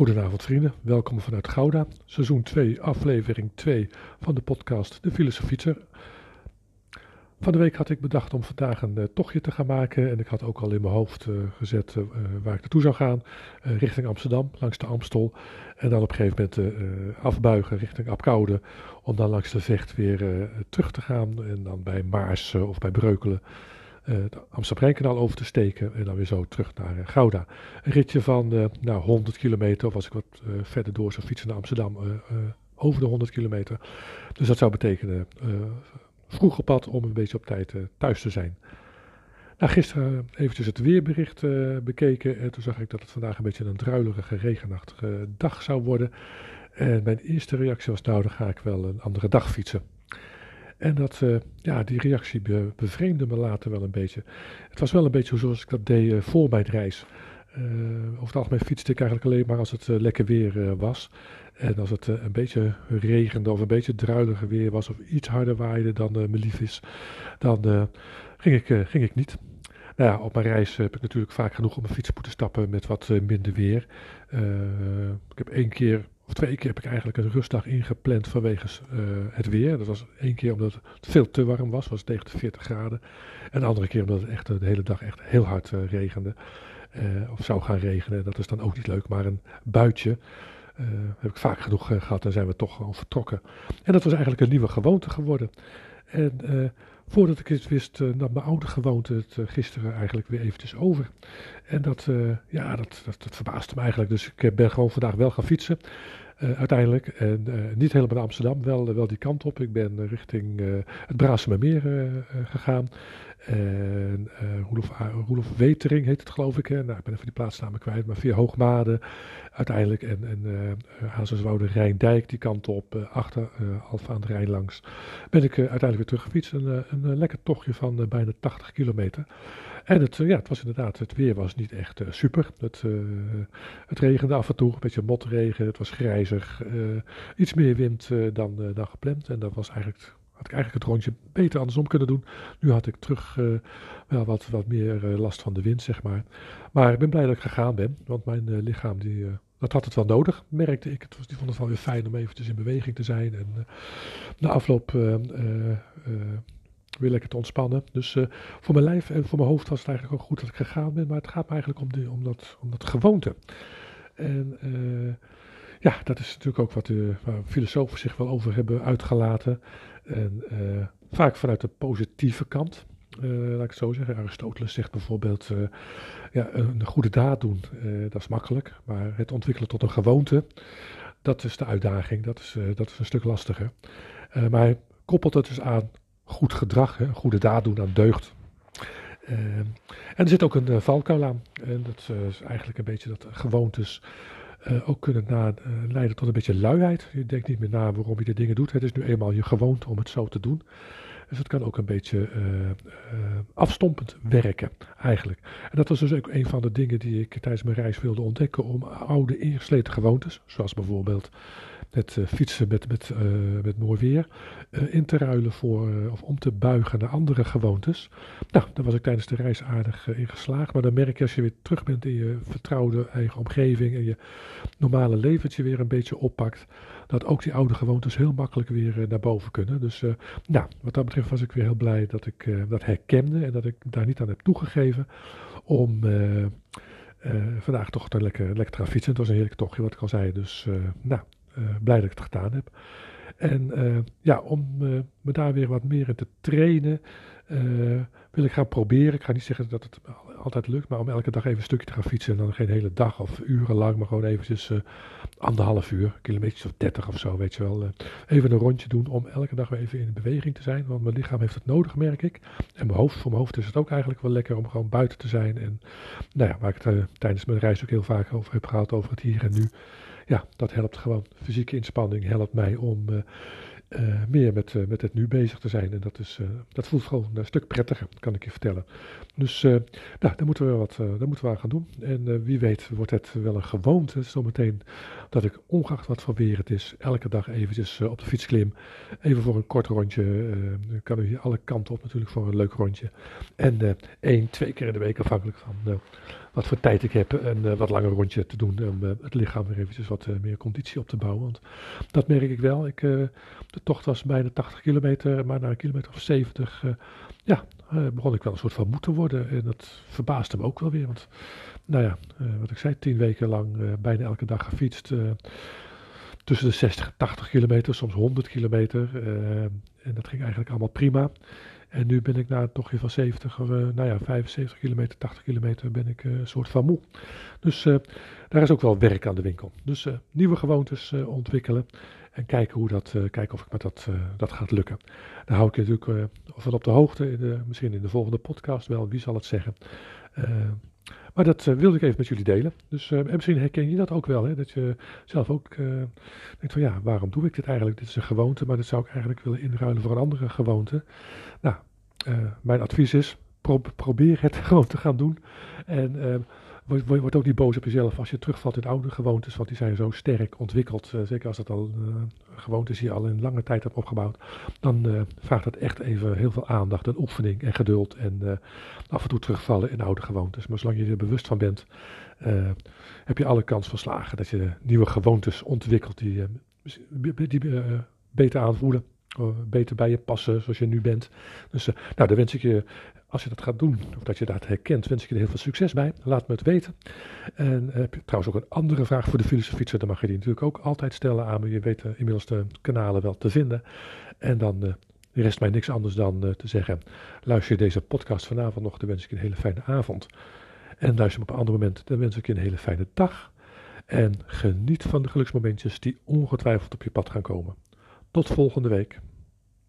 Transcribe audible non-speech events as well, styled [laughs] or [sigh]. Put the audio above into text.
Goedenavond vrienden, welkom vanuit Gouda, seizoen 2, aflevering 2 van de podcast De Filosofieter. Van de week had ik bedacht om vandaag een uh, tochtje te gaan maken en ik had ook al in mijn hoofd uh, gezet uh, waar ik naartoe zou gaan, richting Amsterdam, langs de Amstel. En dan op een gegeven moment afbuigen richting Apkoude, om dan langs de Vecht weer terug te gaan en dan bij Maars of bij Breukelen het uh, Amsterdam-Rijnkanaal over te steken en dan weer zo terug naar uh, Gouda. Een ritje van uh, nou, 100 kilometer, of als ik wat verder door zou fietsen naar Amsterdam, over de 100 kilometer. Dus dat zou betekenen vroeg op pad om een beetje op tijd thuis te zijn. Nou, gisteren eventjes het weerbericht bekeken en toen zag ik dat het vandaag een beetje een druilerige, regenachtige dag zou worden. En mijn eerste reactie was nou, dan ga ik wel een andere dag fietsen. En dat, uh, ja, die reactie be, bevreemde me later wel een beetje. Het was wel een beetje zoals ik dat deed uh, voor mijn reis. Uh, over het algemeen fietste ik eigenlijk alleen maar als het lekker weer was. En als het een beetje regende of een beetje druiliger weer was of iets harder waaide dan me lief is, dan ging, ik, ging ik niet. Nou ja, op mijn reis heb ik natuurlijk vaak genoeg op mijn fiets moeten stappen met wat minder weer. ik heb één keer of twee keer heb ik eigenlijk een rustdag ingepland vanwege uh, het weer. Dat was één keer omdat het veel te warm was, was tegen de 40 graden. En de andere keer omdat het echt de hele dag echt heel hard uh, regende. Uh, of zou gaan regenen. Dat is dan ook niet leuk, maar een buitje. heb ik vaak genoeg gehad en zijn we toch gewoon vertrokken. En dat was eigenlijk een nieuwe gewoonte geworden. En voordat ik het wist, uh, nam mijn oude gewoonte het uh, gisteren eigenlijk weer eventjes over. En dat, uh, ja, dat, dat, dat, verbaasde me eigenlijk. Dus ik ben gewoon vandaag wel gaan fietsen. uiteindelijk. En niet helemaal naar Amsterdam, wel, wel die kant op. Ik ben richting het Braasemermeer gegaan. En uh, Roelof, Wetering heet het geloof ik. Hè? Nou, ik ben even die plaatsnamen kwijt. Maar via Hoogmade uiteindelijk. En, en uh, Hazerswoude Rijndijk die kant op. Achter uh, Alfa aan de Rijn langs. Ben ik uiteindelijk weer teruggefietst. Een, een lekker tochtje van bijna 80 kilometer. En het, ja, het was inderdaad, het weer was niet echt super. Het, het regende af en toe, een beetje motregen. Het was grijzig. iets meer wind dan, dan gepland. En dat was eigenlijk had ik eigenlijk het rondje beter andersom kunnen doen. Nu had ik terug uh, wel wat, wat meer uh, last van de wind, zeg maar. Maar ik ben blij dat ik gegaan ben, want mijn uh, lichaam, die, dat had het wel nodig, merkte ik. Het die vond het wel weer fijn om eventjes in beweging te zijn. En na afloop weer lekker te ontspannen. Dus voor mijn lijf en voor mijn hoofd was het eigenlijk ook goed dat ik gegaan ben. Maar het gaat me eigenlijk om, om, dat, om dat gewoonte. En ja, dat is natuurlijk ook wat de filosofen zich wel over hebben uitgelaten. En uh, vaak vanuit de positieve kant, uh, laat ik het zo zeggen. Aristoteles zegt bijvoorbeeld, ja, een goede daad doen, dat is makkelijk. Maar het ontwikkelen tot een gewoonte, dat is de uitdaging, dat is, dat is een stuk lastiger. maar hij koppelt het dus aan goed gedrag, hè, goede daad doen, aan deugd. en er zit ook een valkuil aan. En dat is eigenlijk een beetje dat gewoontes uh, ook kunnen na, uh, leiden tot een beetje luiheid. Je denkt niet meer na waarom je de dingen doet. Het is nu eenmaal je gewoonte om het zo te doen. Dus het kan ook een beetje uh, afstompend werken, eigenlijk. En dat was dus ook een van de dingen die ik tijdens mijn reis wilde ontdekken. Om oude ingesleten gewoontes, zoals bijvoorbeeld het uh, fietsen met, met, uh, met mooi weer uh, in te ruilen voor, of om te buigen naar andere gewoontes. Nou, daar was ik tijdens de reis aardig in geslaagd. Maar dan merk je als je weer terug bent in je vertrouwde eigen omgeving en je normale leventje weer een beetje oppakt, dat ook die oude gewoontes heel makkelijk weer naar boven kunnen. Dus nou, wat dat betreft was ik weer heel blij dat ik dat herkende en dat ik daar niet aan heb toegegeven om... vandaag toch lekker, lekker te fietsen. Het was een heerlijk tochtje, wat ik al zei. Dus nou, blij dat ik het gedaan heb. En uh, ja, om uh, me daar weer wat meer in te trainen, wil ik gaan proberen. Ik ga niet zeggen dat het altijd lukt, maar om elke dag even een stukje te gaan fietsen. En dan geen hele dag of uren lang, maar gewoon eventjes anderhalf uur, kilometers of dertig of zo, weet je wel. even een rondje doen om elke dag weer even in beweging te zijn. Want mijn lichaam heeft het nodig, merk ik. En mijn hoofd, voor mijn hoofd is het ook eigenlijk wel lekker om gewoon buiten te zijn. En nou ja, waar ik het tijdens mijn reis ook heel vaak over heb gehad, over het hier en nu ja, dat helpt gewoon. Fysieke inspanning helpt mij om uh, uh, meer met, uh, met het nu bezig te zijn. En dat, is, dat voelt gewoon een stuk prettiger, kan ik je vertellen. Dus nou, daar, moeten we wat, daar moeten we aan gaan doen. En wie weet wordt het wel een gewoonte zometeen dat ik ongeacht wat voor weer het is, elke dag eventjes op de fiets klim. Even voor een kort rondje. kan u hier alle kanten op natuurlijk voor een leuk rondje. En één, twee keer in de week afhankelijk van wat voor tijd ik heb een uh, wat langer rondje te doen om het lichaam weer eventjes wat meer conditie op te bouwen. Want dat merk ik wel. Ik, de tocht was bijna 80 kilometer, maar na een kilometer of 70 ja, begon ik wel een soort van moe te worden. En dat verbaasde me ook wel weer. Want nou ja, wat ik zei, tien weken lang bijna elke dag gefietst tussen de 60 en 80 kilometer, soms 100 kilometer. En dat ging eigenlijk allemaal prima. En nu ben ik na een tochtje van 70, uh, nou ja, 75 kilometer, 80 kilometer ben ik uh, een soort van moe. Dus daar is ook wel werk aan de winkel. Dus nieuwe gewoontes ontwikkelen en kijken, hoe dat, kijken of ik met dat, dat gaat lukken. Daar hou ik je natuurlijk van op de hoogte, in de, misschien in de volgende podcast wel, wie zal het zeggen. Maar dat uh, wilde ik even met jullie delen. Dus uh, misschien herken je dat ook wel. Hè? Dat je zelf ook uh, denkt van ja, waarom doe ik dit eigenlijk? Dit is een gewoonte, maar dat zou ik eigenlijk willen inruilen voor een andere gewoonte. Nou, mijn advies is, pro probeer het [laughs] gewoon te gaan doen. En word, word ook niet boos op jezelf als je terugvalt in oude gewoontes, want die zijn zo sterk ontwikkeld. Uh, zeker als dat al uh, gewoontes die je al in lange tijd hebt opgebouwd. Dan uh, vraagt het echt even heel veel aandacht en oefening en geduld. En af en toe terugvallen in oude gewoontes. Maar zolang je er bewust van bent, heb je alle kans van slagen dat je nieuwe gewoontes ontwikkelt die, die beter aanvoelen. Beter bij je passen zoals je nu bent. Dus nou, dan wens ik je als je dat gaat doen, of dat je dat herkent, wens ik je er heel veel succes bij. Laat me het weten. En heb je trouwens ook een andere vraag voor de filosofie, dan mag je die natuurlijk ook altijd stellen aan me. Je weet uh, inmiddels de kanalen wel te vinden. En dan uh, rest mij niks anders dan te zeggen, luister je deze podcast vanavond nog, dan wens ik je een hele fijne avond. En luister op een ander moment, dan wens ik je een hele fijne dag. En geniet van de geluksmomentjes die ongetwijfeld op je pad gaan komen. Tot volgende week.